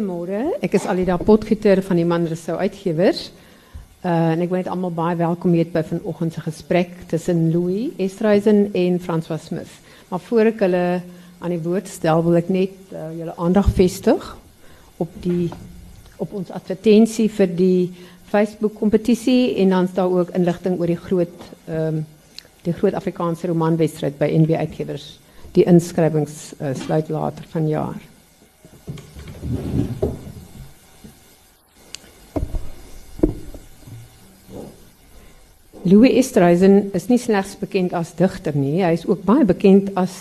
Goedemorgen, ik is Alida Potgieter van die Manresou Uitgevers. Uh, en ik ben het allemaal bij welkom hier bij een gesprek tussen Louis Estreisen en François Smith. Maar voor ik hulle aan die woord stel, wil ik net uh, jullie aandacht vestigen op, die, op onze advertentie voor die Facebook-competitie. En dan staat ook inlichting over die groot, um, die groot Afrikaanse romanwedstrijd bij NB Uitgevers. Die inschrijvings uh, sluit later van jaar. Louis Estreisen is nie slegs bekend as digter nie, hy is ook baie bekend as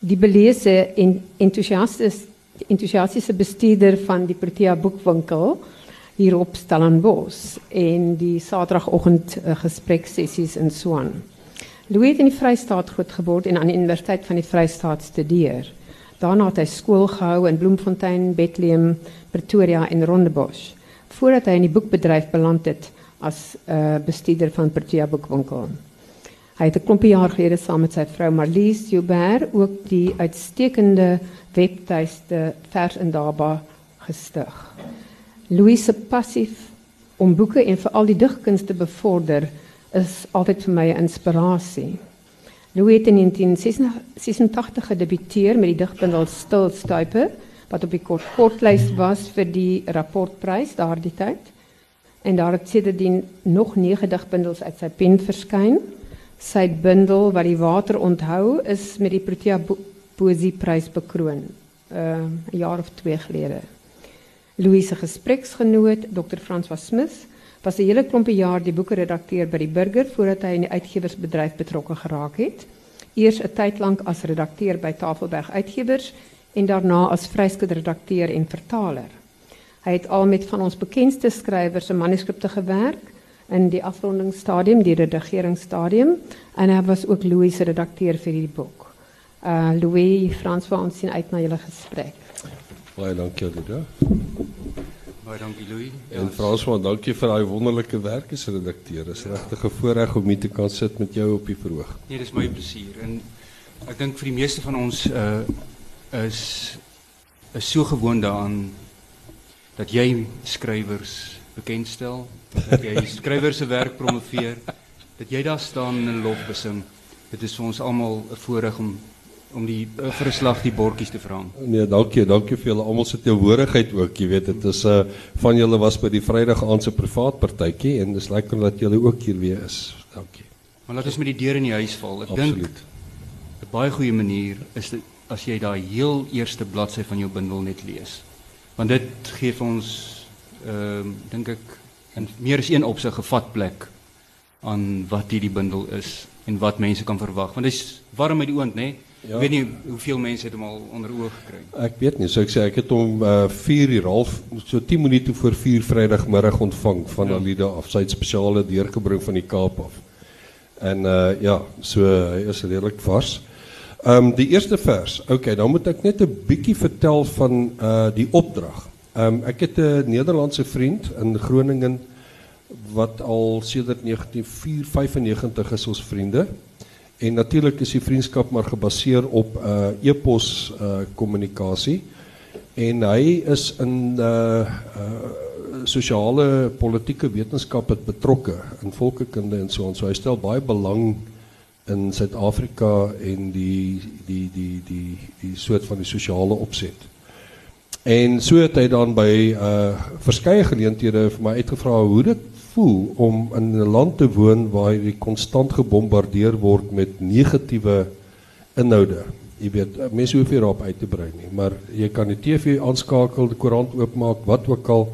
die belese en entoesiastiese bestuurder van die Protea boekwinkel hier op Stellenbosch en die Saterdagoggend uh, gespreksessies in Swan. Louis in die Vrystaat grootgeword en aan die Universiteit van die Vrystaat studeer. Daarna het hy skool gehou in Bloemfontein, Bethlehem, Pretoria en Rondebosch voordat hy in die boekbedryf beland het as uh, bestuurder van Protea boekwinkel. Hy het 'n klompie jaar gelede saam met sy vrou Marlies Joubert ook die uitstekende webtuiste Vers en Daba gestig. Louise passief om boeke en veral die digkuns te bevorder is altyd vir my 'n inspirasie. Louis het in 1986 gedebuteer met die digbundel Stilstuipe wat op die kort kortlys was vir die rapportprys daardie tyd. En daar het sedertdien nog 9 digbundels uit sy pen verskyn. Sy bundel wat die water onthou is met die Protea Poesieprys bekroon, uh, 'n jaar of 2 gelede. Louis se gespreksgenoot, Dr. François Smith, was 'n hele klompie jaar die boekredakteur by die Burger voordat hy in die uitgewersbedryf betrokke geraak het. Eers 'n tyd lank as redakteur by Tafelberg Uitgewers en daarna as vryskutredakteur en vertaler. Hy het al met van ons bekendste skrywers se manuskripte gewerk in die afrondingsstadium, die redigeringsstadium en hy was ook Louis se redakteur vir hierdie boek. Uh Louis François ons sien uit na julle gesprek. Baie dankie Lida. Baie dankie Louis. Ja, en François, dankie vir daai wonderlike werk as redakteur. Is regtig 'n voorreg om hier te kan sit met jou op die verhoog. Nee, dis my plesier en ek dink vir die meeste van ons uh is is so gewoond daaraan dat jy skrywers bekendstel, dat jy skrywers se werk promoveer, dat jy daar staan en lof besing. Dit is vir ons almal 'n voorreg om om die uh, vir 'n slag die bordjies te vra. Nee, dankie, dankie vir julle almal se teenwoordigheid ook. Jy weet, dit is 'n uh, van julle was by die Vrydag aand se privaat partytjie en dis lekker dat julle ook hier weer is. Dankie. Maar laat ons met die deur in die huis val. Ek dink 'n baie goeie manier is dit as jy daai heel eerste bladsy van jou bundel net lees. Want dit gee vir ons ehm uh, dink ek in meer as een opsig gevat plek aan wat hierdie bundel is en wat mense kan verwag. Want dit is warm uit die oond, né? Nee? Ja. Ek weet nie hoeveel mense het hom al onder oog gekry. Ek weet nie, so ek sê ek het hom uh 4 uur half so 10 minute voor 4 Vrydagmiddag ontvang van ja. Alida af sy spesiale deurgebring van die Kaap af. En uh ja, so hy is redelik vars. Ehm um, die eerste vers. Okay, dan moet ek net 'n bietjie vertel van uh die opdrag. Ehm um, ek het 'n Nederlandse vriend in Groningen wat al sedert 1995 is ons vriende. En natuurlik is die vriendskap maar gebaseer op uh e-pos uh kommunikasie. En hy is in uh uh sosiale politieke wetenskappe betrokke in volkekunde en so en so hy stel baie belang in Suid-Afrika en die die die die die soort van die sosiale opset. En so het hy dan by uh verskeie geleenthede vir my uitgevra hoe dit voel om in 'n land te woon waar jy konstant gebombardeer word met negatiewe inhoude. Jy weet, mense hoef nie daarop uit te brei nie, maar jy kan die TV aanskakel, die koerant oopmaak, wat ook al.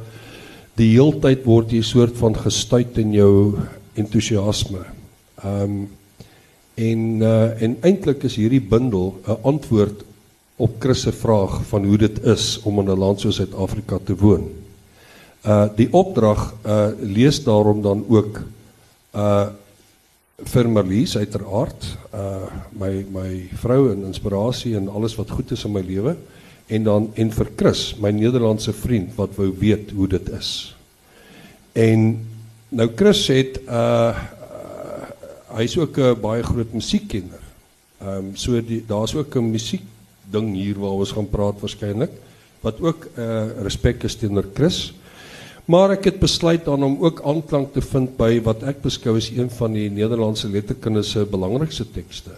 Die heeltyd word jy soort van gestuit in jou entoesiasme. Ehm um, en uh, en eintlik is hierdie bundel 'n antwoord op Chris se vraag van hoe dit is om in 'n land soos Suid-Afrika te woon. Uh die opdrag uh lees daarom dan ook uh vir Marlies uiteraard uh my my vrou en inspirasie en alles wat goed is in my lewe en dan en vir Chris my Nederlandse vriend wat wou weet hoe dit is. En nou Chris het uh, uh hy's ook 'n baie groot musiekkenner. Ehm um, so die daar's ook 'n musiek ding hier waar ons gaan praat waarskynlik wat ook uh respek is teenoor Chris. Maar ek het besluit dan om ook aanklank te vind by wat ek beskou as een van die Nederlandse letterkunde se belangrikste tekste.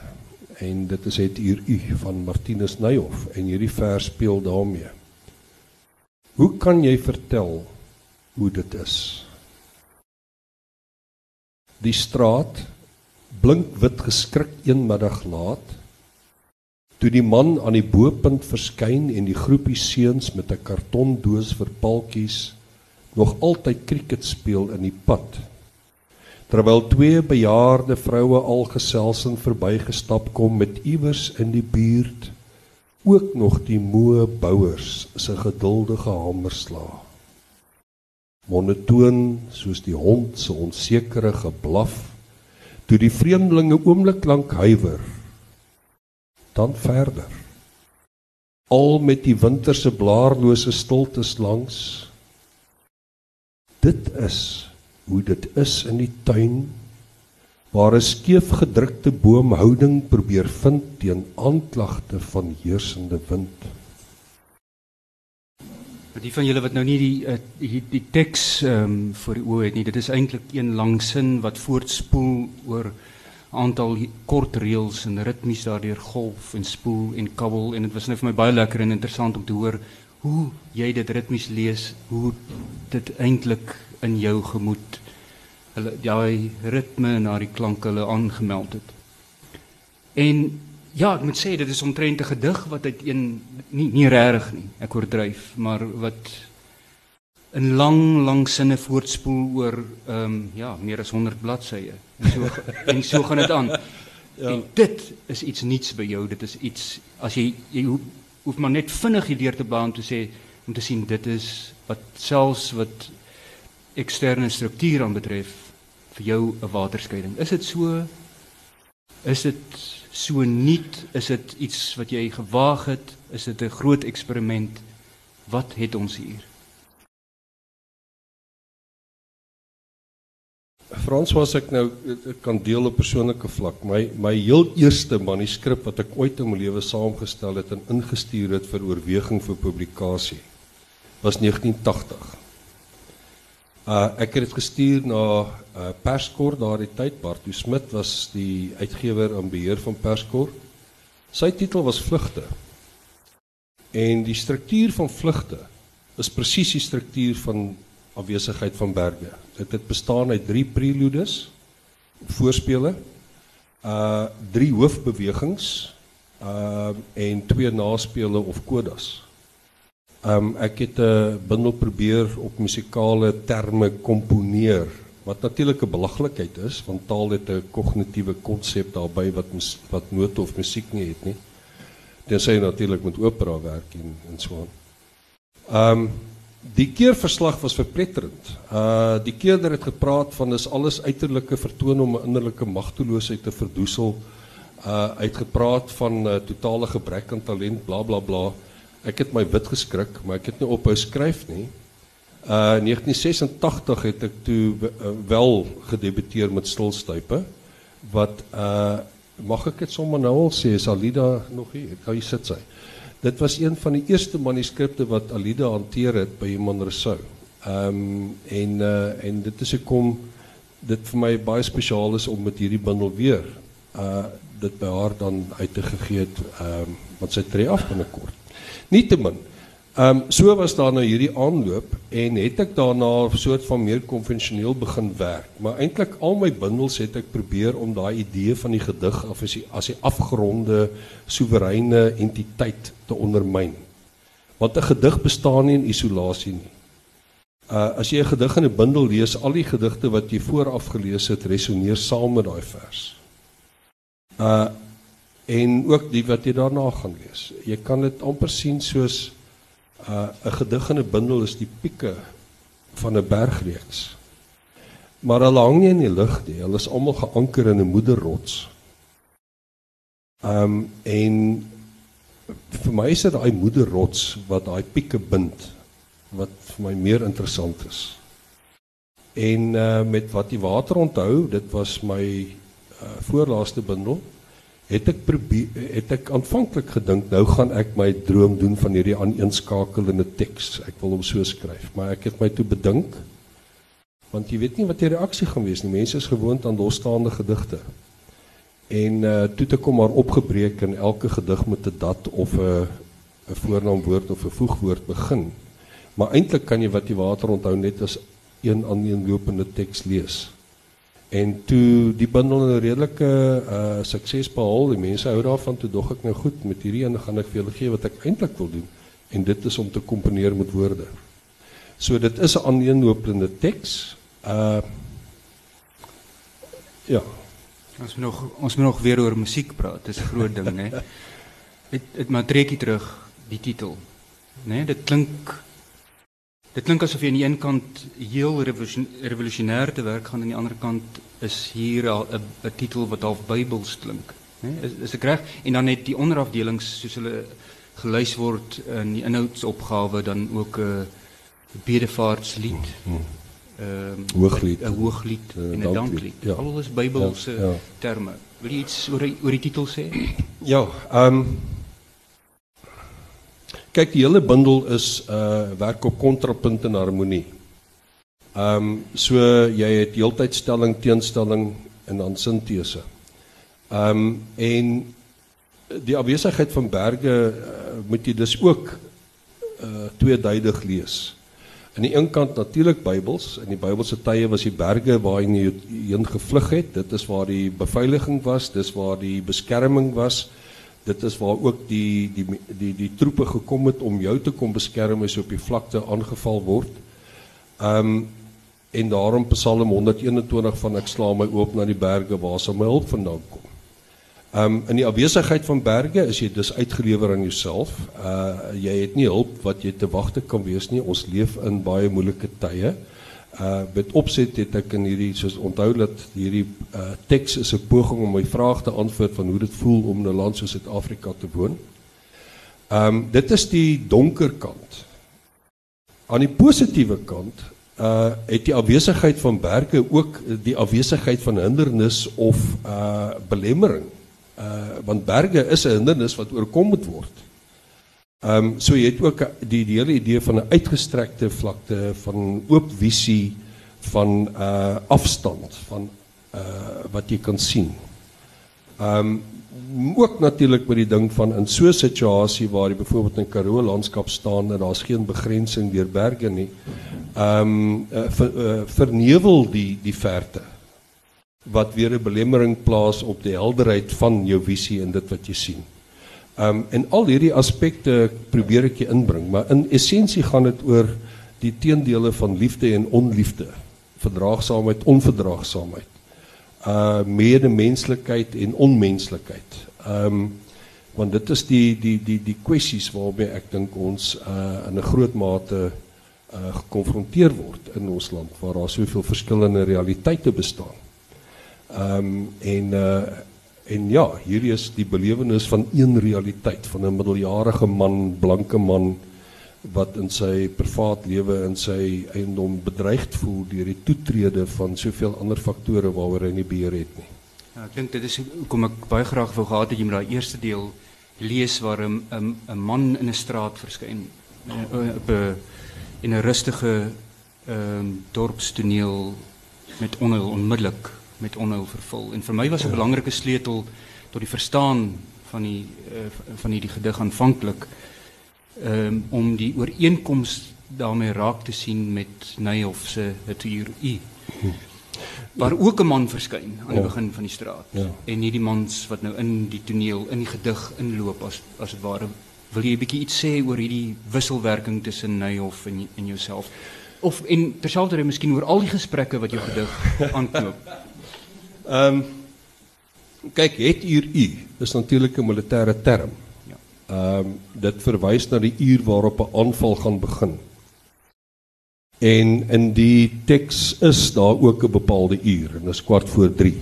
En dit is het uur u van Martinus Nuyhoff en hierdie vers speel daarmee. Hoe kan jy vertel hoe dit is? Die straat blink wit geskrik een middag laat toe die man aan die bopunt verskyn en die groepie seuns met 'n kartondoos vir paltjies nog altyd krieket speel in die pad. Terwyl twee bejaarde vroue al gesels en verbygestap kom met iewers in die buurt ook nog die moe bouers se geduldige hamerslag monotoon soos die hond se onsekere geblaf toe die vreemdelinge oomblik lank huiwer dan verder. Al met die winterse blaarlose stiltes langs dit is hoe dit is in die tuin waar 'n skeef gedrukte boom houding probeer vind teen aanklagte van heersende wind. Die van julle wat nou nie die uh, die, die teks ehm um, voor die oë het nie dit is eintlik een lang sin wat voortspoel oor aantal kort reels en ritmies daardeur golf en spoel en kabbel en dit was net vir my baie lekker en interessant om te hoor hoe jy dit ritmies lees, hoe dit eintlik in jou gemoed hulle daai ritme en daai klanke hulle aangemeld het. En ja, ek moet sê dit is omtrent 'n gedig wat uit een nie nie regtig nie. Ek oordryf, maar wat in lang lang sinne voortspoel oor ehm um, ja, meer as 100 bladsye. En so en so gaan dit aan. Ja. En dit is iets niets by jou. Dit is iets as jy jy hoef, hoef maar net vinnig hierdeur te baan te sê om te sien dit is wat selfs wat eksterne struktuur aan betref vir jou 'n waterskeiding. Is dit so is dit so nuut? Is dit iets wat jy gewaag het? Is dit 'n groot eksperiment? Wat het ons hier? Frans was ek nou ek kan deel op persoonlike vlak. My my heel eerste manuskrip wat ek ooit in my lewe saamgestel het en ingestuur het vir oorweging vir publikasie was 1980. Uh ek het dit gestuur na uh Perskor daardie tyd. Bartu Smit was die uitgewer en beheer van Perskor. Sy titel was Vlugte. En die struktuur van Vlugte is presies die struktuur van afwesigheid van berge. Dit het bestaan uit drie preludes, voorspele, uh drie hoofbewegings, uh en twee naspele of kodas. Um ek het 'n bundel probeer op musikale terme komponeer wat natuurlik 'n belaglikheid is want taal het 'n kognitiewe konsep daarbey wat wat note of musiek nie het nie. Dit sê natuurlik met opera werk en en so aan. Um Die keerverslag was verpletterend. Uh die keerder het gepraat van dis alles uiterlike vertoon om 'n innerlike magteloosheid te verdoesel. Uh uitgepraat van 'n uh, totale gebrek aan talent, bla bla bla. Ek het my wit geskrik, maar ek het nie ophou skryf nie. Uh 1986 het ek toe uh, wel gedebuteer met Stilstype wat uh mag ek dit sommer nou al sê, is Alida nog hier? Kan jy sit sy? Dit was een van die eerste manuskripte wat Alida hanteer het by Iman Rousseau. Ehm um, en uh en dit is hoekom dit vir my baie spesiaal is om met hierdie bundel weer uh dit by haar dan uit te gegee het ehm um, want sy tree af binnekort. Nietemin Ehm um, so was daar nou hierdie aanloop en het ek daarna 'n soort van meer konvensioneel begin werk. Maar eintlik al my bundels het ek probeer om daai idee van die gedig af as die as die afgeronde soewereine entiteit te ondermyn. Want 'n gedig bestaan nie in isolasie nie. Uh as jy 'n gedig in 'n bundel lees, al die gedigte wat jy vooraf gelees het, resoneer saam met daai vers. Uh en ook die wat jy daarna gaan lees. Jy kan dit amper sien soos uh 'n gedig in 'n bundel is die pieke van 'n bergreeks. Maar hulle hang nie in die lug nie. Hulle is almal geanker in 'n moederrots. Um en vir my is dit daai moederrots wat daai pieke bind wat vir my meer interessant is. En uh met wat die water onthou, dit was my uh voorlaaste bundel, het ek probeer het ek aanvanklik gedink nou gaan ek my droom doen van hierdie aaneenskakelende teks. Ek wil hom so skryf, maar ek het my toe bedink want jy weet nie wat die reaksie gaan wees nie. Mense is gewoond aan losstaande gedigte. En uh toe het ek hom maar opgebreek en elke gedig met 'n dat of 'n 'n voornaamwoord of 'n voegwoord begin. Maar eintlik kan jy wat jy water onthou net as een aaneenlopende teks lees. En toe die bundel 'n redelike uh sukses behaal, die mense hou daarvan, toe dog ek nou goed, met hierdie een gaan ek vir julle gee wat ek eintlik wil doen en dit is om te komponeer met woorde. So dit is 'n aaneenlopende teks. Uh ja. Ons moet nog ons moet nog weer oor musiek praat. Dis 'n groot ding, né? Dit dit maar trekkie terug die titel. Né? Dit klink Dit klink asof jy aan die een kant heel revolusionêr te werk gaan en aan die ander kant is hier al 'n titel wat half Bybels klink, né? Is is ek reg? En dan net die onderafdelings soos hulle gelys word in die inhoudsopgawe dan ook 'n bedevaartslied. Hmm. Ehm um, hooglied, 'n hooglied en 'n danklied. Ja. Alles Bybelse ja, ja. terme. Wil jy iets oor oor die titel sê? Ja, ehm um, Kyk, die hele bundel is uh werk op kontrapunt en harmonie. Ehm um, so jy het heeltyd stelling teenstelling en dan sintese. Ehm um, en die afwesigheid van berge uh, moet jy dus ook uh tweeduidig lees. Aan die een kant natuurlik Bybels, in die Bybelse tye was die berge waarheen jy heen gevlug het, dit is waar die beveiliging was, dis waar die beskerming was dit is waar ook die die die die troepe gekom het om jou te kom beskerm as jy op die vlakte aangeval word. Ehm um, en daarom Psalm 121 van ek slaam my oop na die berge waar sal my hulp vandaan kom. Ehm um, in die afwesigheid van berge is jy dus uitgelewer aan jouself. Uh jy het nie hulp wat jy te wagte kan wees nie. Ons leef in baie moeilike tye uh met opset het ek in hierdie soos onthou dat hierdie uh teks is 'n poging om my vraag te antwoord van hoe dit voel om in 'n land soos Suid-Afrika te woon. Um dit is die donker kant. Aan die positiewe kant uh het die afwesigheid van berge ook die afwesigheid van hindernis of uh belemmering. Uh want berge is 'n hindernis wat oorkom moet word. Ehm um, so jy het ook die, die hele idee van 'n uitgestrekte vlakte van oop visie van uh afstand van uh wat jy kan sien. Ehm um, ook natuurlik met die ding van in so 'n situasie waar jy byvoorbeeld in Karoo landskap staan en daar's geen begrensing deur berge nie. Ehm um, uh, ver, uh, vernevel die die verte wat weer 'n belemmering plaas op die helderheid van jou visie en dit wat jy sien. Um en al hierdie aspekte probeer ek inbring, maar in essensie gaan dit oor die teendele van liefde en onliefde, verdraagsaamheid, onverdraagsaamheid. Uh medemenslikheid en onmenslikheid. Um want dit is die die die die kwessies waarmee ek dink ons uh in 'n groot mate uh gekonfronteer word in ons land waar daar soveel verskillende realiteite bestaan. Um en uh En ja, hier is die belewenis van een realiteit van 'n middeljarige man, blanke man wat in sy privaat lewe en sy eiendom bedreig voel deur die toetrede van soveel ander faktore waaroor hy nie beheer het nie. Ja, ek dink dit is hoekom ek baie graag wou gehad het jy moet daai eerste deel lees waar 'n 'n 'n man in 'n straat verskyn eh, op 'n in 'n rustige ehm um, dorpstoneel met onheil onmiddellik met onheil vervul. En vir my was 'n belangrike sleutel tot die verstaan van die uh, van hierdie gedig aanvanklik um, om die ooreenkoms daarmee raak te sien met Neyhoff se Natuur U. Waar ook 'n man verskyn aan die begin van die straat. Ja. En nie die mans wat nou in die toneel in die gedig inloop as as dit ware wil jy 'n bietjie iets sê oor hierdie wisselwerking tussen Neyhoff en en jouself of en terselfdertyd miskien oor al die gesprekke wat jou gedig aanknoop. Ehm um, kyk, het uur u is natuurlik 'n militêre term. Ja. Ehm um, dit verwys na die uur waarop 'n aanval gaan begin. En in die teks is daar ook 'n bepaalde uur en dit is kwart voor 3.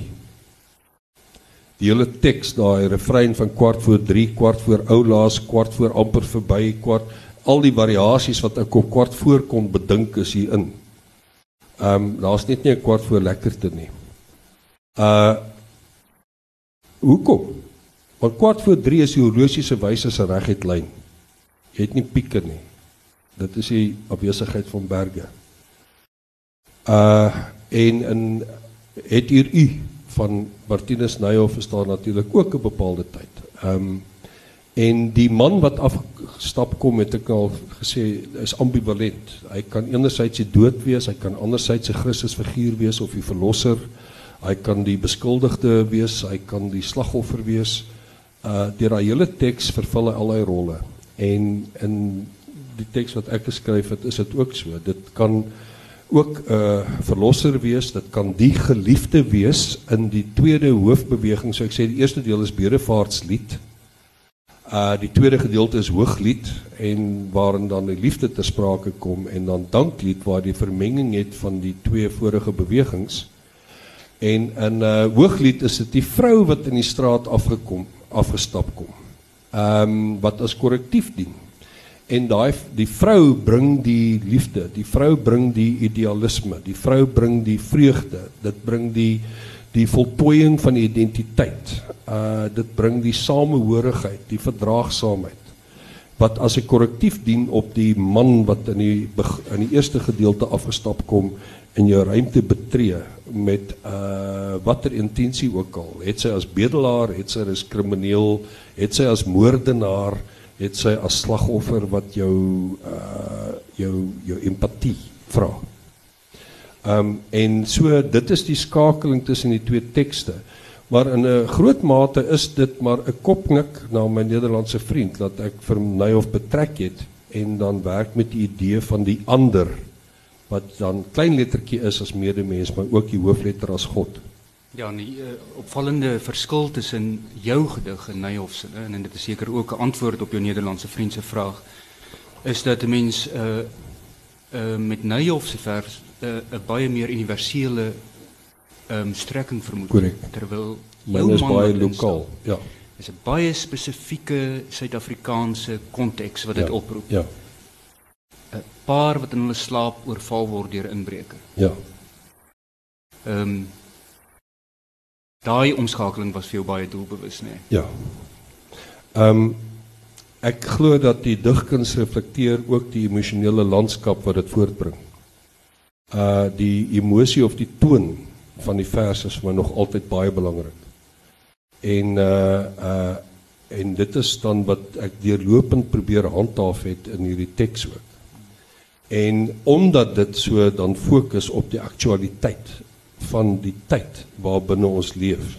Die hele teks daai refrein van kwart voor 3, kwart voor ou laas, kwart voor amper verby, kwart al die variasies wat ek op kwart voor kon bedink is hier in. Ehm um, daar's net nie 'n kwart voor lekkerte nie. Uh hoekom? Want kwart voor 3 is die horlosie se wyse se reguit lyn. Jy het nie pieke nie. Dit is die afwesigheid van berge. Uh en in het hier u van Martinus Neyhoff is daar natuurlik ook 'n bepaalde tyd. Ehm um, en die man wat afgestap kom het ek al gesê is ambivalent. Hy kan enerzijds die dood wees, hy kan anderzijds 'n Christus figuur wees of die verlosser. Hy kan die beskuldigde wees, hy kan die slagoffer wees. Uh deur daai hele teks vervul hy al daai rolle. En in die teks wat ek geskryf het, is dit ook so. Dit kan ook 'n uh, verlosser wees, dit kan die geliefde wees in die tweede hoofbeweging. So ek sê die eerste deel is bedevaartslied. Uh die tweede gedeelte is hooglied en waarin dan die liefde ter sprake kom en dan danklied waar die vermenging het van die twee vorige bewegings. En in uh hooglied is dit die vrou wat in die straat afgekom, afgestap kom. Ehm um, wat as korrektief dien en daai die vrou bring die liefde, die vrou bring die idealisme, die vrou bring die vreugde, dit bring die die voltooiing van die identiteit. Uh dit bring die samehorigheid, die verdraagsaamheid wat as 'n korrektief dien op die man wat in die in die eerste gedeelte afgestap kom in jou ruimte betree met uh watter intensie ook al. Het sy as bedelaar, het sy as krimineel, het sy as moordenaar, het sy as slagoffer wat jou uh jou jou empatie vra. Um en so dit is die skakeling tussen die twee tekste. Maar in 'n groot mate is dit maar 'n kopknik na my Nederlandse vriend dat ek vir Neyhoff betrek het en dan werk met die idee van die ander wat dan klein lettertjie is as medemens maar ook die hoofletter as God. Ja, die uh, opvallende verschil tussen jouw gedig en Nijhoff's, en, en dit is zeker ook een antwoord op je Nederlandse vriendse vraag, is dat de mens uh, uh, met Nijhoff's vers een uh, baie meer universele um, strekking vermoedt. Correct. Terwijl jouw is baie lokaal, ja. is een baie specifieke Zuid-Afrikaanse context wat dit ja. oproept. Ja. Een paar wat in hulle slaap oorval word deur inbreker. Ja. Ehm um, Daai omskakeling was vir jou baie doelbewus, nê? Nee. Ja. Ehm um, ek glo dat die digkuns reflekteer ook die emosionele landskap wat dit voortbring. Uh die emosie of die toon van die vers is vir my nog altyd baie belangrik. En uh uh en dit is dan wat ek deurlopend probeer handhaaf het in hierdie teks ook. En omdat dit so dan fokus op die aktualiteit van die tyd waarbinne ons leef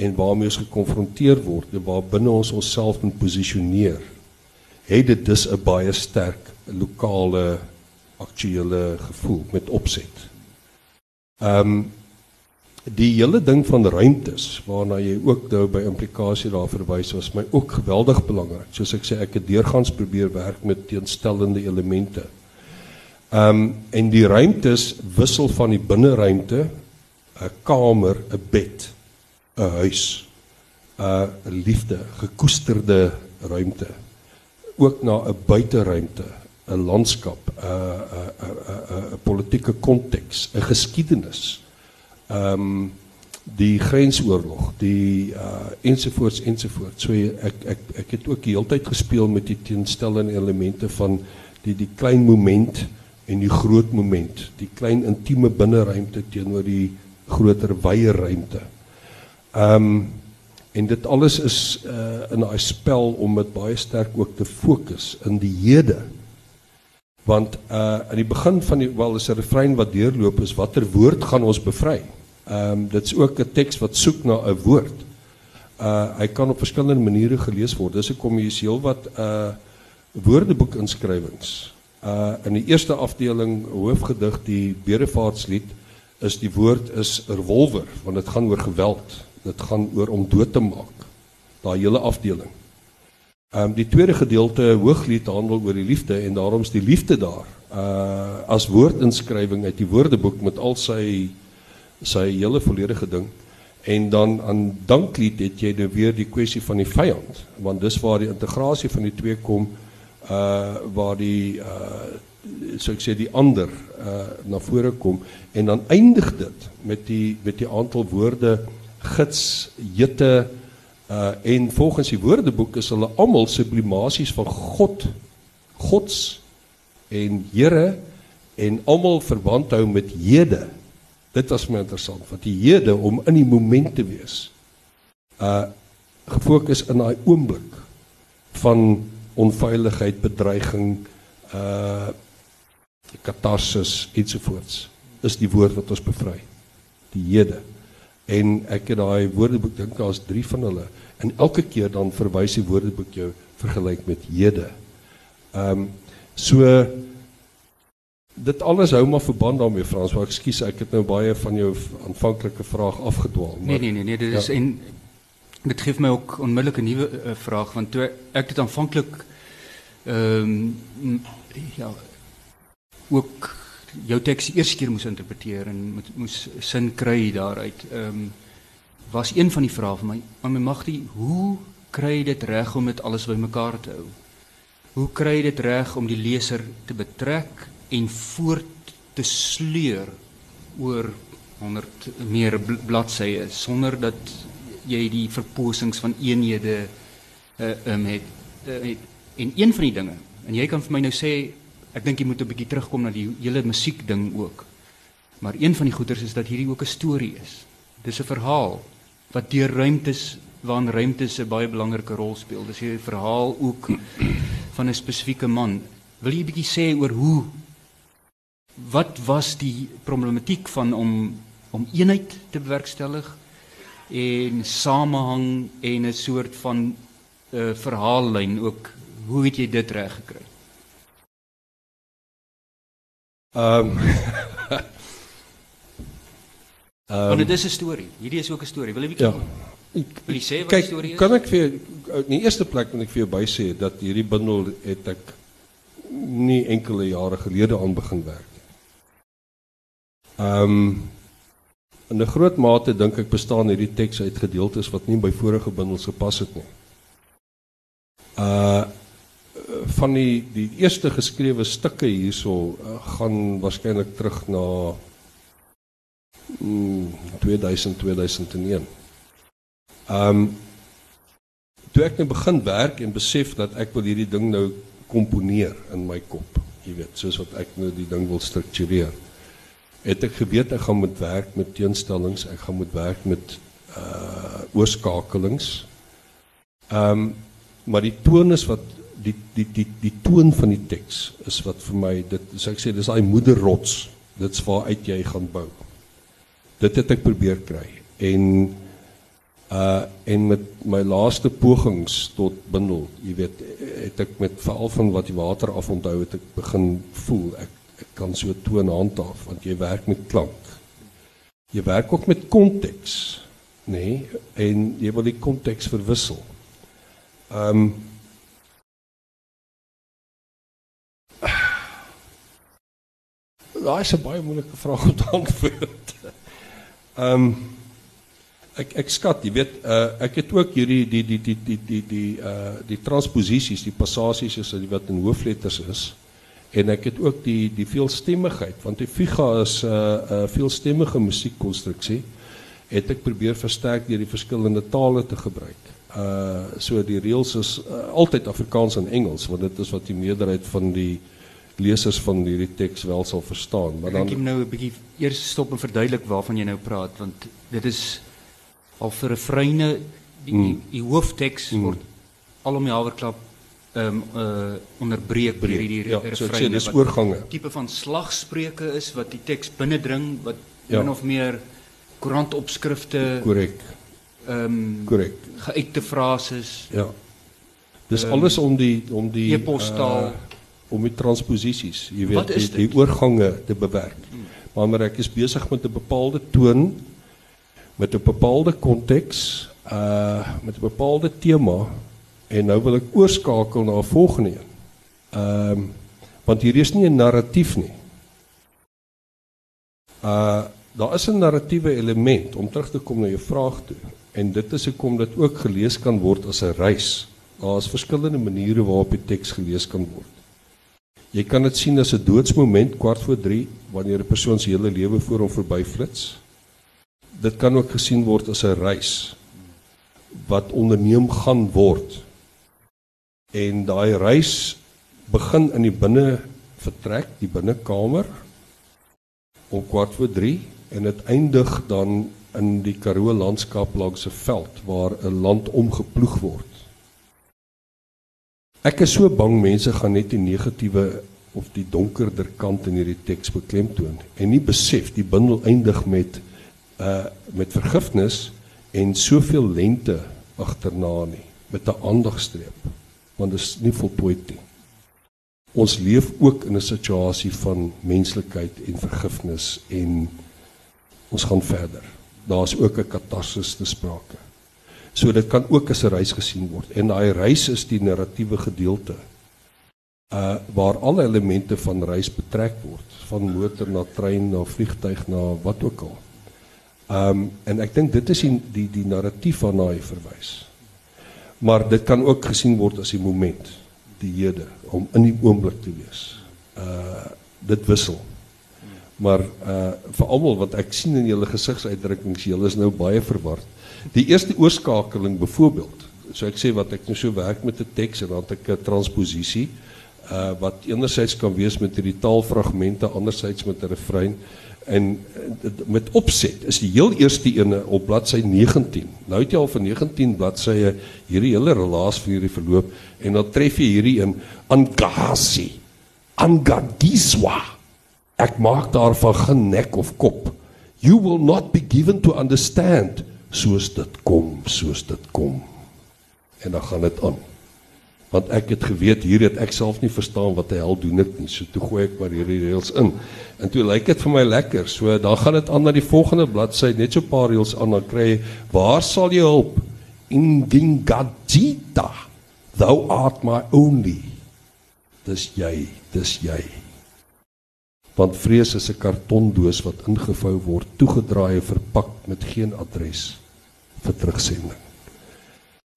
en waarmee ons gekonfronteer word en waarbinne ons onsself moet posisioneer het dit dus 'n baie sterk lokale aktuele gevoel met opset. Ehm um, die hele ding van ruimtes waarna jy ook nou by implikasie daar verwys was my ook geweldig belangrik. Soos ek sê ek het deurgangs probeer werk met teenstellende elemente. Ehm um, en die ruimtes wissel van die binneruimte, 'n kamer, 'n bed, 'n huis, 'n liefde, gekoesterde ruimte, ook na 'n buiteruimte, 'n landskap, 'n 'n 'n 'n politieke konteks, 'n geskiedenis. Ehm um, die grensoorlog, die uh ensovoorts ensovoorts. So ek ek ek het ook die hele tyd gespeel met die teenstellende elemente van die die klein moment en die groot moment, die klein intieme binneruimte teenoor die groter wye ruimte. Ehm um, en dit alles is uh in daai spel om dit baie sterk ook te fokus in die hede. Want uh aan die begin van die wel is 'n refrein wat deurloop is watter woord gaan ons bevry? Ehm um, dit's ook 'n teks wat soek na 'n woord. Uh hy kan op verskillende maniere gelees word. Dis jy seel wat uh woordeboek inskrywings Uh in die eerste afdeling hoofgedig die Bedevaartslied is die woord is revolver want dit gaan oor geweld. Dit gaan oor om dood te maak. Daai hele afdeling. Um die tweede gedeelte hooglied handel oor die liefde en daarom's die liefde daar. Uh as woordinskrywing uit die Woordeboek met al sy sy hele volledige ding. En dan aan danklied het jy nou weer die kwessie van die vyand want dis waar die integrasie van die twee kom uh waar die uh so ek sê die ander uh na vore kom en dan eindig dit met die met die aantal woorde gids jette Uh en volgens die Woordeboek is hulle almal sublimasies van God, Gods en Here en almal verband hou met Hede. Dit was my interessant, want die Hede om in die moment te wees. Uh gefokus in daai oomblik van onveiligheid, bedreiging, uh katarsis ensovoorts is die woord wat ons bevry. Die Hede. En ek het daai woordeboek dink daar's 3 van hulle en elke keer dan verwys die woordeboek jou vergelyk met Hede. Ehm um, so dit alles hou maar verband daarmee Frans, maar ekskuus ek het nou baie van jou aanvanklike vraag afgedwaal. Nee nee nee nee, dit is ja. en dit gee my ook onmiddellik 'n nuwe uh, vraag want toe ek dit aanvanklik ehm um, ja ook jou teks die eerste keer moes interpreteer en moet moes sin kry daaruit. Um, was een van die vrae vir my, maar my magtie, hoe kry jy dit reg om dit alles bymekaar te hou? Hoe kry jy dit reg om die leser te betrek en voort te sleur oor 100 meer bladsye sonder dat jy die verposings van eenhede uh um, het, uh, het en een van die dinge en jy kan vir my nou sê Ek dink jy moet 'n bietjie terugkom na die hele musiek ding ook. Maar een van die goeters is dat hierdie ook 'n storie is. Dis 'n verhaal wat deur ruimtes waarin ruimtes 'n baie belangrike rol speel. Dis 'n verhaal ook van 'n spesifieke man. Wil jy 'n bietjie sê oor hoe wat was die problematiek van om om eenheid te bewerkstellig en samehang en 'n soort van uh, verhaallyn ook. Hoe het jy dit reg gekry? Ehm um, um, Want dit is 'n storie. Hierdie is ook 'n storie. Wil jy bietjie ja, Wil jy sê wat die storie is? Kan ek vir in die eerste plek moet ek vir jou by sê dat hierdie bundel het ek nie enkele jare gelede aan begin werk nie. Ehm um, in 'n groot mate dink ek bestaan hierdie teks uit gedeeltes wat nie by vorige bundels gepas het nie. Uh van die die eerste geskrewe stukke hierso uh, gaan waarskynlik terug na mm, 2000 2001. Ehm um, toe ek nou begin werk en besef dat ek wil hierdie ding nou komponeer in my kop, jy weet, soos wat ek nou die ding wil struktureer. Het ek geweet ek gaan moet werk met teenstellings, ek gaan moet werk met uh oorskakelings. Ehm um, maar die toon is wat die die die die toon van die teks is wat vir my dit so ek sê dis daai moederrots. Dit's waar uit jy gaan bou. Dit het ek probeer kry. En uh en met my laaste pogings tot bindel jy weet het ek met veral van wat die water af onthou het ek begin voel ek ek kan so toon handhaaf want jy werk met klank jy werk ook met konteks nê nee, en jy wil die konteks verwissel ehm um, daai is 'n baie moeilike vraag om te antwoord. Ehm um, ek ek skat, jy weet, uh, ek het ook hierdie die die die die die die uh die transposisies, die passasies is wat in hoofletters is. En ek het ook die die veelstemmigheid, want die Figa is 'n uh, 'n uh, veelstemmige musiekkonstruksie. Het ek probeer versterk deur die verskillende tale te gebruik. Uh so die reëls is uh, altyd Afrikaans en Engels, want dit is wat die meerderheid van die lesers van hierdie teks wel sal verstaan. Maar dan Ek moet nou 'n bietjie eers stop en verduidelik waarvan jy nou praat want dit is al vir refreine die, mm. die, die hoofteks mm. word al om die haverklap um, uh onderbreek deur hierdie ja. So dis oorgange. Tipe van slagspreuke is wat die teks binnendring wat ja. min of meer koerantopskrifte korrek. Ehm um, korrek. Geuite frases. Ja. Dis um, alles om die om die e-postaal uh, om die transposisies, jy weet, die, die oorgange te bewerk. Maar maar ek is besig met 'n bepaalde toon met 'n bepaalde konteks, uh met 'n bepaalde tema en nou wil ek oorskakel na 'n volgende een. Ehm um, want hier is nie 'n narratief nie. Uh daar is 'n narratiewe element om terug te kom na jou vraag toe en dit is hoekom dit ook gelees kan word as 'n reis. Daar is verskillende maniere waarop die teks gelees kan word. Jy kan dit sien as 'n doodsmoment kwart voor 3 wanneer 'n persoon se hele lewe voor hom verbyflits. Dit kan ook gesien word as 'n reis wat onderneem gaan word. En daai reis begin in die binne vertrek, die binnekamer om kwart voor 3 en dit eindig dan in die Karoo landskap langs 'n veld waar 'n land omgeploeg word. Ek is so bang mense gaan net die negatiewe of die donkerder kant in hierdie teks beklemtoon en nie besef die bundel eindig met uh met vergifnis en soveel lente agterna nie met 'n aandagstreep want dit is nie voltooid nie. Ons leef ook in 'n situasie van menslikheid en vergifnis en ons gaan verder. Daar's ook 'n katarsis te sprake. So dit kan ook as 'n reis gesien word en daai reis is die narratiewe gedeelte uh waar alle elemente van reis betrek word van motor na trein na vliegtyg na wat ook al. Um en ek dink dit is die die, die narratief waarna hy verwys. Maar dit kan ook gesien word as die moment, die hede om in die oomblik te wees. Uh dit wissel. Maar uh vir almal wat ek sien in julle gesigsuitdrukkings, julle is nou baie verward. Die eerste oorskakeling byvoorbeeld, so ek sê wat ek nou so werk met 'n teks en dan het ek 'n transposisie uh wat enerzijds kan wees met hierdie taalfragmente, anderzijds met 'n refrein en uh, met opset is die heel eerste ene op bladsy 19. Nou het jy al van 19 bladsye hierdie hele relaas van hierdie verloop en dan tref jy hierdie in Angasi. Angadiswa. Ek maak daarvan geen nek of kop. You will not be given to understand soos dit kom, soos dit kom. En dan gaan dit aan want ek het geweet hier het ek self nie verstaan wat hy hel doen dit nie. So toe gooi ek maar hierdie reëls in. En toe lyk dit vir my lekker. So dan gaan dit aan na die volgende bladsy, net so 'n paar reëls aan dan kry waar sal jy hulp? Ingingadita. Thou art my only. Dis jy, dis jy. Want vrees is 'n kartondoos wat ingevou word, toegedraai en verpak met geen adres vir terugsending.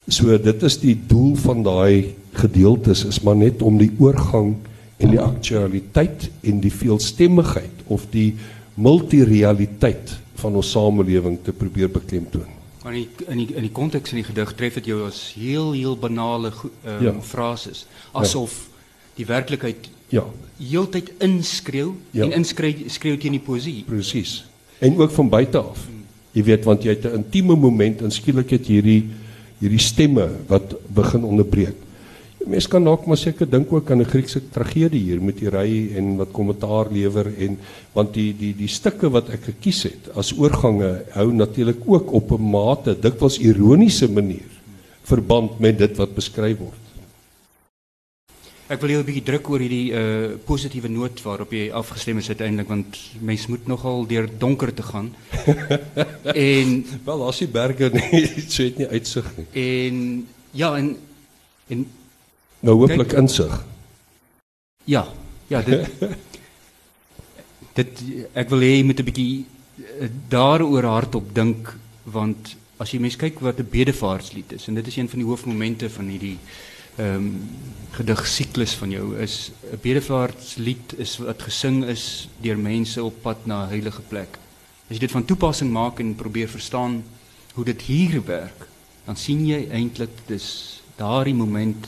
So dit is die doel van daai gedeeltes is maar net om die oorgang en die aktualiteit en die veelstemmigheid of die multirealiteit van ons samelewing te probeer beklemtoon. Maar in die, in die in die konteks van die gedig tref dit jou as heel heel banale um, ja. frases asof ja. die werklikheid ja heeltyd inskreeu ja. en inskreeu skreeu teen die poesie. Presies. En ook van buite af. Jy weet want jy het 'n intieme moment en skielik het hierdie hierdie stemme wat begin onderbreek. Mense kan dalk maar seker dink ook aan 'n Griekse tragedie hier met die ry en wat kommentaar lewer en want die die die stukke wat ek gekies het as oorgange hou natuurlik ook op 'n mate dikwels ironiese manier verband met dit wat beskryf word. Ek wil 'n bietjie druk oor hierdie uh positiewe noot waarop jy afgestem is uiteindelik want mens moet nogal deur donker te gaan. en wel as die berge nie so het nie uitsig nie. En ja en en nou hooplik insig. Ja. Ja, dit dit ek wil hê jy moet 'n bietjie uh, daaroor hardop dink want as jy mens kyk wat 'n bedevaartslied is en dit is een van die hoofmomente van hierdie um, gedigsiklus van jou is 'n bedevaartslied is wat gesing is deur mense op pad na 'n heilige plek. As jy dit van toepassing maak en probeer verstaan hoe dit hier werk, dan sien jy eintlik dis daardie moment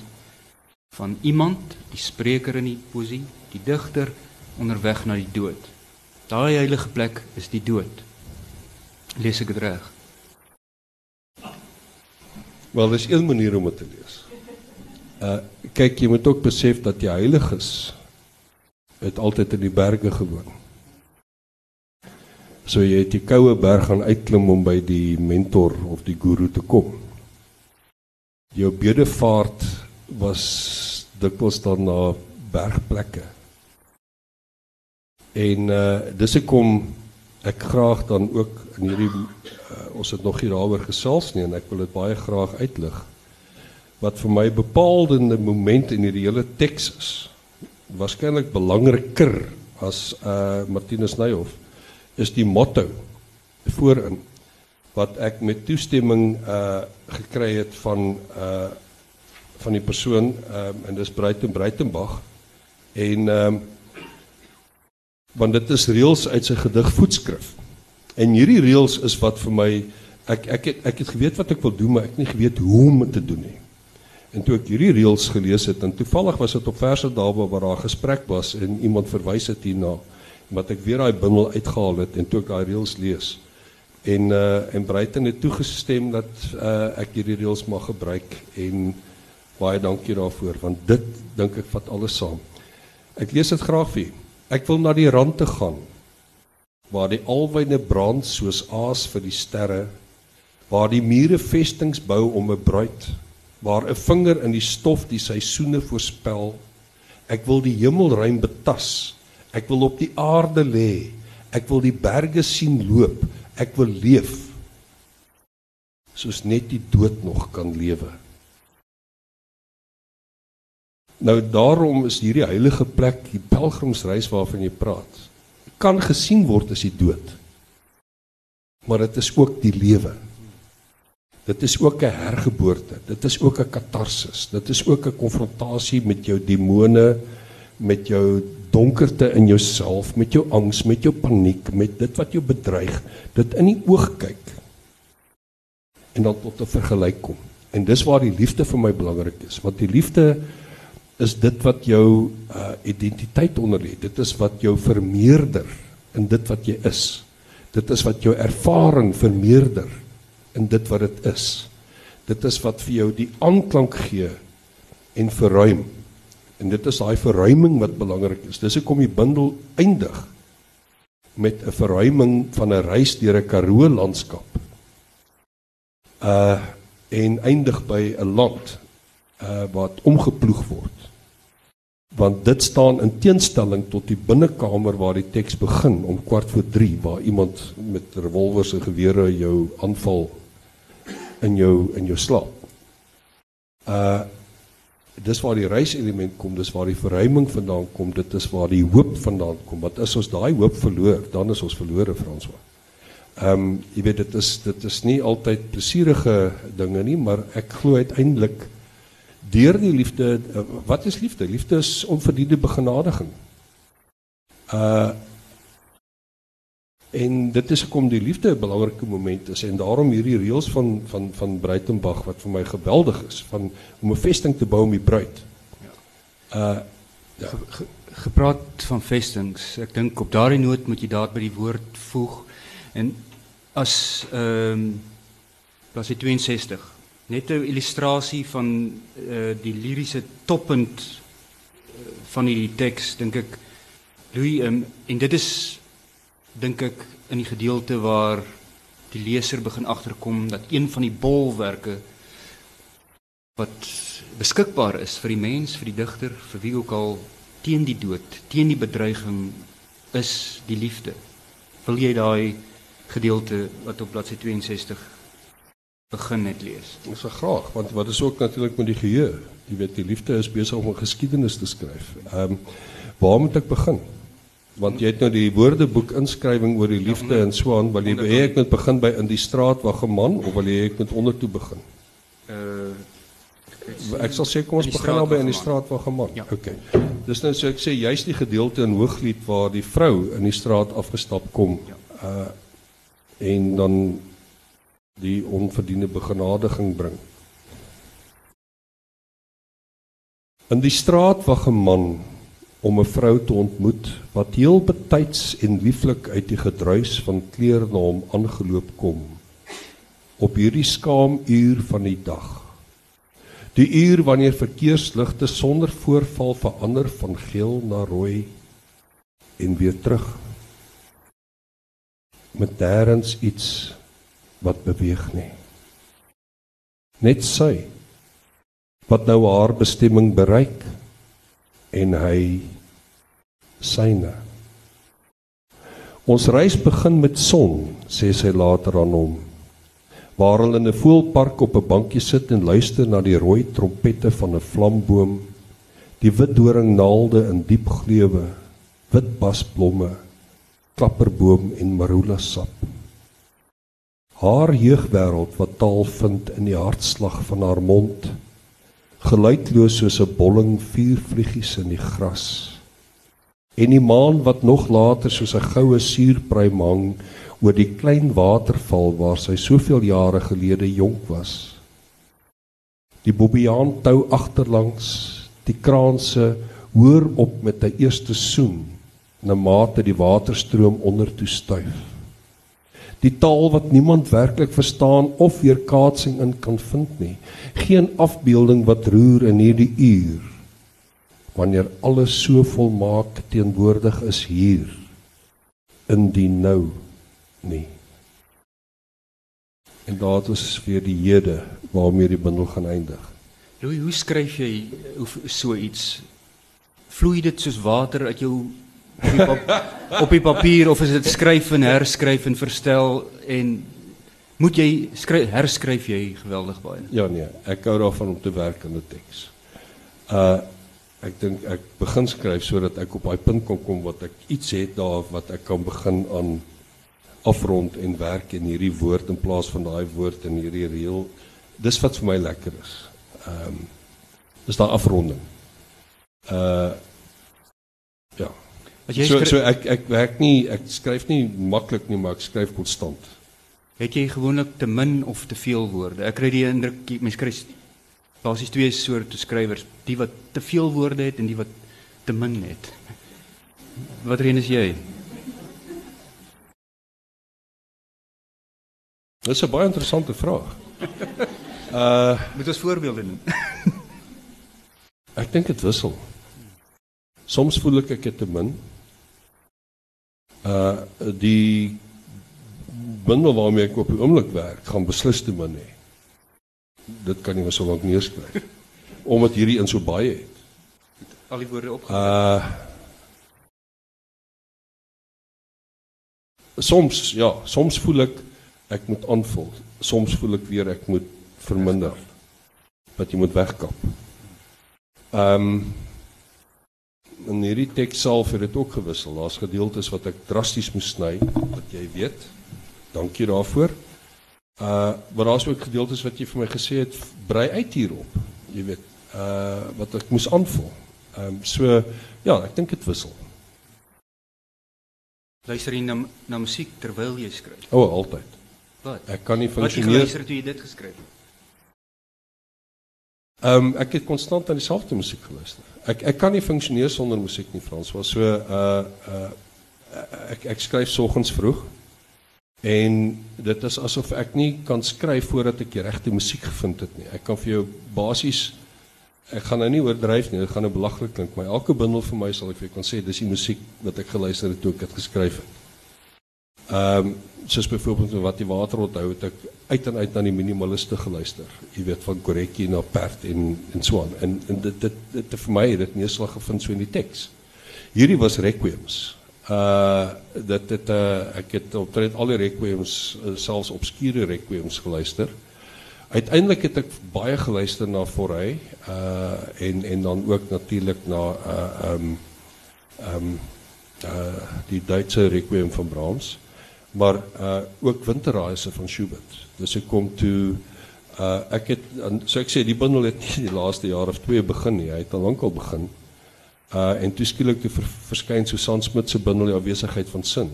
van iemand, die spreker in die poesie, die digter onderweg na die dood. Daai heilige plek is die dood. Lees ek dit reg? Wel, dis een manier om dit te lees. Uh kyk, jy moet ook besef dat die heiliges het altyd in die berge gewoon. So jy het die koue berg gaan uitklim om by die mentor of die guru te kom. Jou bedevaart was dikwels dan na bergplekke. En uh dis hoekom ek graag dan ook in hierdie uh, ons het nog hier daaroor gesels nie en ek wil dit baie graag uitlig wat vir my bepaalde moment in hierdie hele teks is. Waarskynlik belangriker as uh Martinus Neyhoff is die motto voorin wat ek met toestemming uh gekry het van uh van die persoon um en dis Breiten Breitenbach en um want dit is reëls uit sy gedig voetskrif. En hierdie reëls is wat vir my ek ek het ek het geweet wat ek wil doen, maar ek het nie geweet hoe om dit te doen nie. En toe ek hierdie reels gelees het en toevallig was dit op verse daarbo waar daar 'n gesprek was en iemand verwys het hierna wat ek weer daai bundel uitgehaal het en toe ek daai reels lees en uh en Breiten het toegestem dat uh ek hierdie reels mag gebruik en baie dankie daarvoor want dit dink ek vat alles saam. Ek lees dit graag vir. Ek wil na die rand te gaan waar die alwyne brand soos aas vir die sterre waar die mure vestings bou om 'n bruid waar 'n vinger in die stof die seisoene voorspel. Ek wil die hemelruim betas. Ek wil op die aarde lê. Ek wil die berge sien loop. Ek wil leef soos net die dood nog kan lewe. Nou daarom is hierdie heilige plek, die pelgrimsreis waarvan jy praat, kan gesien word as die dood. Maar dit is ook die lewe. Dit is ook 'n hergeboorte. Dit is ook 'n katarsis. Dit is ook 'n konfrontasie met jou demone, met jou donkerte in jouself, met jou angs, met jou paniek, met dit wat jou bedreig, dit in die oog kyk. En dan tot 'n vergelyk kom. En dis waar die liefde vir my belangrik is, want die liefde is dit wat jou uh, identiteit onder lê. Dit is wat jou vermeerder in dit wat jy is. Dit is wat jou ervaring vermeerder in dit wat dit is. Dit is wat vir jou die aanklank gee en verruim. En dit is daai verruiming wat belangrik is. Dis hoekom die bundel eindig met 'n verruiming van 'n reis deur 'n Karoo landskap. Uh en eindig by 'n land uh wat omgeploeg word. Want dit staan in teenstelling tot die binnekamer waar die teks begin om kwart voor 3 waar iemand met revolvers en gewere jou aanval in jou in jou slaap. Uh dis waar die reiselement kom, dis waar die verruiming vandaan kom, dit is waar die hoop vandaan kom. Wat is ons daai hoop verloor, dan is ons verlore Franswa. Ehm um, jy weet dit is dit is nie altyd plesierige dinge nie, maar ek glo uiteindelik deur die liefde uh, wat is liefde? Liefde is onverdiende begenadiging. Uh En dit is kom die liefde 'n belangrike moment is en daarom hierdie reëls van van van Breitenberg wat vir my geweldig is van om 'n vesting te bou om die bruid. Ja. Uh ja. Ge, ge, gepraat van vestings. Ek dink op daardie noot moet jy daar by die woord voeg en as ehm um, bladsy 62 net 'n illustrasie van uh die liriese toppunt uh, van hierdie teks dink ek Louis um, en dit is dink ek in die gedeelte waar die leser begin agterkom dat een van die bolwerke wat beskikbaar is vir die mens, vir die digter, vir wie ook al teen die dood, teen die bedreiging is die liefde. Wil jy daai gedeelte wat op bladsy 62 begin net lees? Ons sal graag, want wat is ook natuurlik met die geheue. Jy weet die liefde is besig om 'n geskiedenis te skryf. Ehm um, waar moet ek begin? Want jy het nou die woordeboek inskrywing oor die liefde ja, en so aan wil jy hê ek moet begin by in die straat waar geman of wil jy ek moet ondertoe begin? Uh ek sal sê kom ons begin al by in die straat waar geman ja. okay dis nou so ek sê juist die gedeelte in hooglied waar die vrou in die straat afgestap kom ja. uh en dan die onverdiende begenadiging bring. In die straat waar geman om 'n vrou te ontmoet wat heel betyds en lieflik uit die gedruis van klere na hom aangeloop kom. Op hierdie skaam uur van die dag. Die uur wanneer verkeersligte sonder voorval verander van geel na rooi en weer terug. Met daarens iets wat beweeg nie. Net sy wat nou haar bestemming bereik en hy syne. Ons reis begin met son, sê sy later aan hom. Waar hulle in 'n voelpark op 'n bankie sit en luister na die rooi trompette van 'n vlamboom, die wit doringnaalde in diep gleuwe, wit basblomme, klapperboom en marula sap. Haar jeugwêreld wat taal vind in die hartslag van haar mond geluidloos soos 'n bolling vuurvliegies in die gras. En die maan wat nog later soos 'n goue suurpruim hang oor die klein waterval waar sy soveel jare gelede jonk was. Die bobbejaan tou agterlangs, die kraanse hoor op met 'n eerste soen, na mate die waterstroom onder toe stuif. Die taal wat niemand werklik verstaan of weerkaatsing in kan vind nie. Geen afbeelding wat roer in hierdie uur. Wanneer alles so volmaak teenwoordig is hier in die nou nie. En daar is weer die hede waarmee die bundel gaan eindig. Louis, hoe skryf jy hoe so iets? Vloei dit soos water uit jou op die, pap, op die papier of is dit skryf en herskryf en verstel en moet jy skryf herskryf jy geweldig baie? Ja nee, ek hou daarvan om te werk aan 'n teks. Uh ek dink ek begin skryf sodat ek op daai punt kan kom wat ek iets het daar wat ek kan begin aan afrond en werk in hierdie woord in plaas van daai woord in hierdie reël. Dis wat vir my lekker is. Ehm um, dis daai afronding. Uh. Jy so, so ek ek werk nie, ek skryf nie maklik nie, maar ek skryf konstant. Het jy gewoonlik te min of te veel woorde? Ek kry die indruk mense skryf basies twee soorte skrywers, die wat te veel woorde het en die wat te min het. Wat reen is jy? Dit is 'n baie interessante vraag. Uh, moet ons voorbeelde noem. ek dink dit wissel. Soms voel ek ek het te min. Uh die bundel waarmee ek op die oomblik werk, gaan beslis te min hê dit kan nie meer so lank neerskryf omdat hierdie in so baie het. Al die woorde opgekom. Uh Soms ja, soms voel ek ek moet aanvul. Soms voel ek weer ek moet verminder. Dat jy moet wegkap. Ehm um, in hierdie teks self het dit ook gewissel. Daar's gedeeltes wat ek drasties moes sny, wat jy weet. Dankie daarvoor. Uh maar daar's ook gedeeltes wat jy vir my gesê het brei uit hierop. Jy weet, uh wat ek moes aanvul. Ehm um, so ja, ek dink dit wissel. Luister jy na na musiek terwyl jy skryf? O, oh, altyd. Wat? Ek kan nie funksioneer. Wat luister toe jy dit geskryf het? Ehm um, ek het konstant aan dieselfde musiek geluister. Ek ek kan nie funksioneer sonder musiek nie, Frans. Was so uh uh ek ek skryf soggens vroeg. En dit is asof ek nie kan skryf voordat ek die regte musiek gevind het nie. Ek kan vir jou basies ek gaan nou nie oordryf nie, dit gaan nou belaglik klink, maar elke bundel vir my sal ek vir jou kan sê dis die musiek wat ek geluister het toe ek dit geskryf het. Ehm um, soos byvoorbeeld wat die water onthou het ek uit en uit na die minimaliste geluister. Jy weet van Gorecki na Pert en en so aan. En en dit dit, dit, dit vir my het dit neerslag gevind so in die teks. Hierdie was requiems uh dat dit uh ek het optred al die requiems uh, selfs obskure requiems geluister. Uiteindelik het ek baie geluister na Forey uh en en dan ook natuurlik na uh um um uh die Duitse requiem van Brahms, maar uh ook Winterreise van Schubert. Dus ek kom toe uh ek het so ek sê die bundel het nie die laaste jaar of twee begin nie, hy het al lank al begin. Uh en toe skielik toe verskyn Susan Smit se bundel die afwesigheid van sin.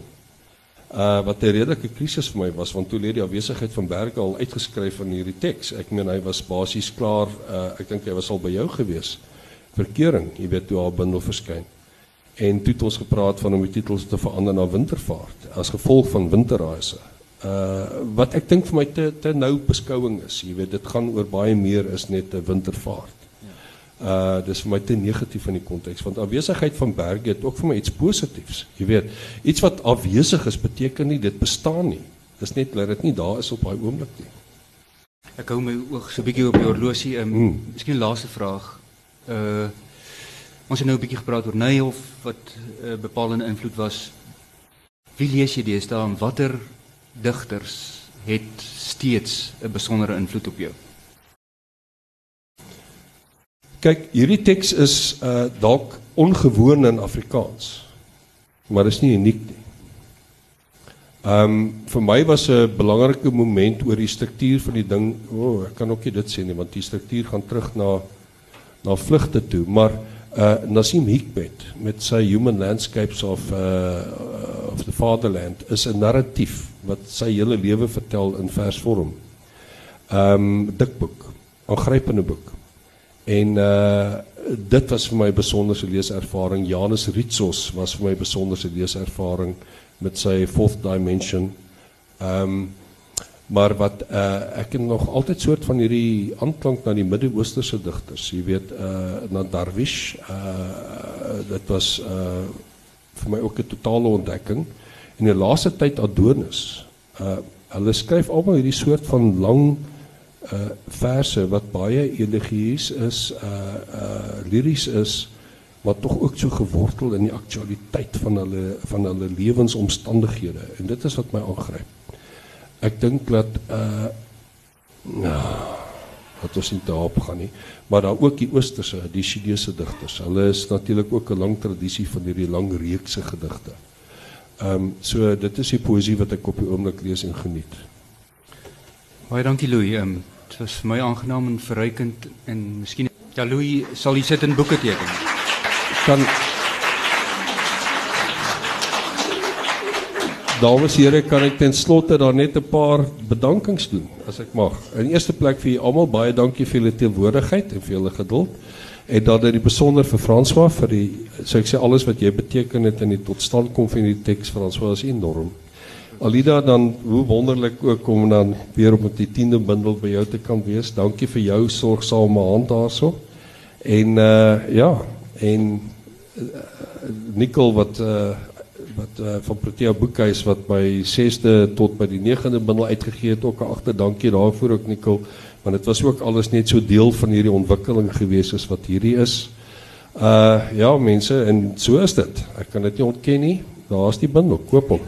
Uh wat 'n redelike krisis vir my was want toe lê die afwesigheid van Berge al uitgeskryf in hierdie teks. Ek meen hy was basies klaar. Uh ek dink hy was al by jou gewees. Verkering, jy weet toe haar bundel verskyn. En toe het ons gepraat van om die titels te verander na Wintervaart as gevolg van Winterreise. Uh wat ek dink vir my te te nou beskouing is, jy weet dit gaan oor baie meer is net 'n wintervaart. Uh dis vir my te negatief in die konteks want afwesigheid van berge het ook vir my iets positiefs. Jy weet, iets wat afwesig is beteken nie dit bestaan nie. Dis net dat dit nie daar is op daai oomblik nie. Ek hou my oog so 'n bietjie op die horlosie. Um, hmm. Miskien laaste vraag. Uh ons het nou 'n bietjie gepraat oor Neyhof wat 'n uh, bepalende invloed was. Wie lees jy deesdae en watter digters het steeds 'n besondere invloed op jou? Kyk, hierdie teks is uh dalk ongewoon in Afrikaans. Maar is nie uniek nie. Ehm um, vir my was 'n belangrike moment oor die struktuur van die ding. O, oh, ek kan ook nie dit sê nie want die struktuur gaan terug na na vlugte toe, maar uh Nassim Hikmet met sy Human Landscapes of uh of the Fatherland is 'n narratief wat sy hele lewe vertel in versvorm. Ehm um, dik boek, aangrypende boek. En uh dit was vir my 'n besonderse leeservaring. Janus Ritsos was vir my 'n besonderse leeservaring met sy Fourth Dimension. Ehm um, maar wat uh ek het nog altyd soort van hierdie aanklank na die Midde-Oosterse digters, jy weet uh na Darwish. Uh dit was uh vir my ook 'n totale ontdekking. In die laaste tyd Adonis. Uh hulle skryf almal hierdie soort van lang uh verse wat baie elegieus is, uh uh liries is, maar tog ook so gewortel in die aktualiteit van hulle van hulle lewensomstandighede en dit is wat my aangryp. Ek dink dat uh ja, wat ons nie daarop gaan nie, maar daar ook die oosterse, die Chinese digters. Hulle is natuurlik ook 'n lang tradisie van hierdie lang reekse gedigte. Ehm um, so dit is die poësie wat ek op die oomblik lees en geniet. Baie dankie Louis. Ehm um, dit was vir my aangenaam en verrykend en miskien ja Louis sal jy sit in boeke teken. Kan Dames en here, kan ek ten slotte daar net 'n paar bedankings doen as ek mag. In eerste plek vir julle almal baie dankie vir julle teenwoordigheid en vir julle geduld. En dan in die besonder vir François vir die sou ek sê alles wat jy beteken het in die totstand kom van die teks François is enorm. Alida dan hoe wonderlik ook om dan weer op met die 10de bundel by jou te kan wees. Dankie vir jou sorgsame hand daarso. En uh ja, en uh, Nicole wat uh wat uh, van Protea Boekhuis wat my 6de tot by die 9de bundel uitgegee het ook 'n agter dankie daarvoor ook Nicole want dit was ook alles net so deel van hierdie ontwikkeling gewees as wat hierdie is. Uh ja mense en so is dit. Ek kan dit nie ontken nie. Daar's die bundel, koop hom.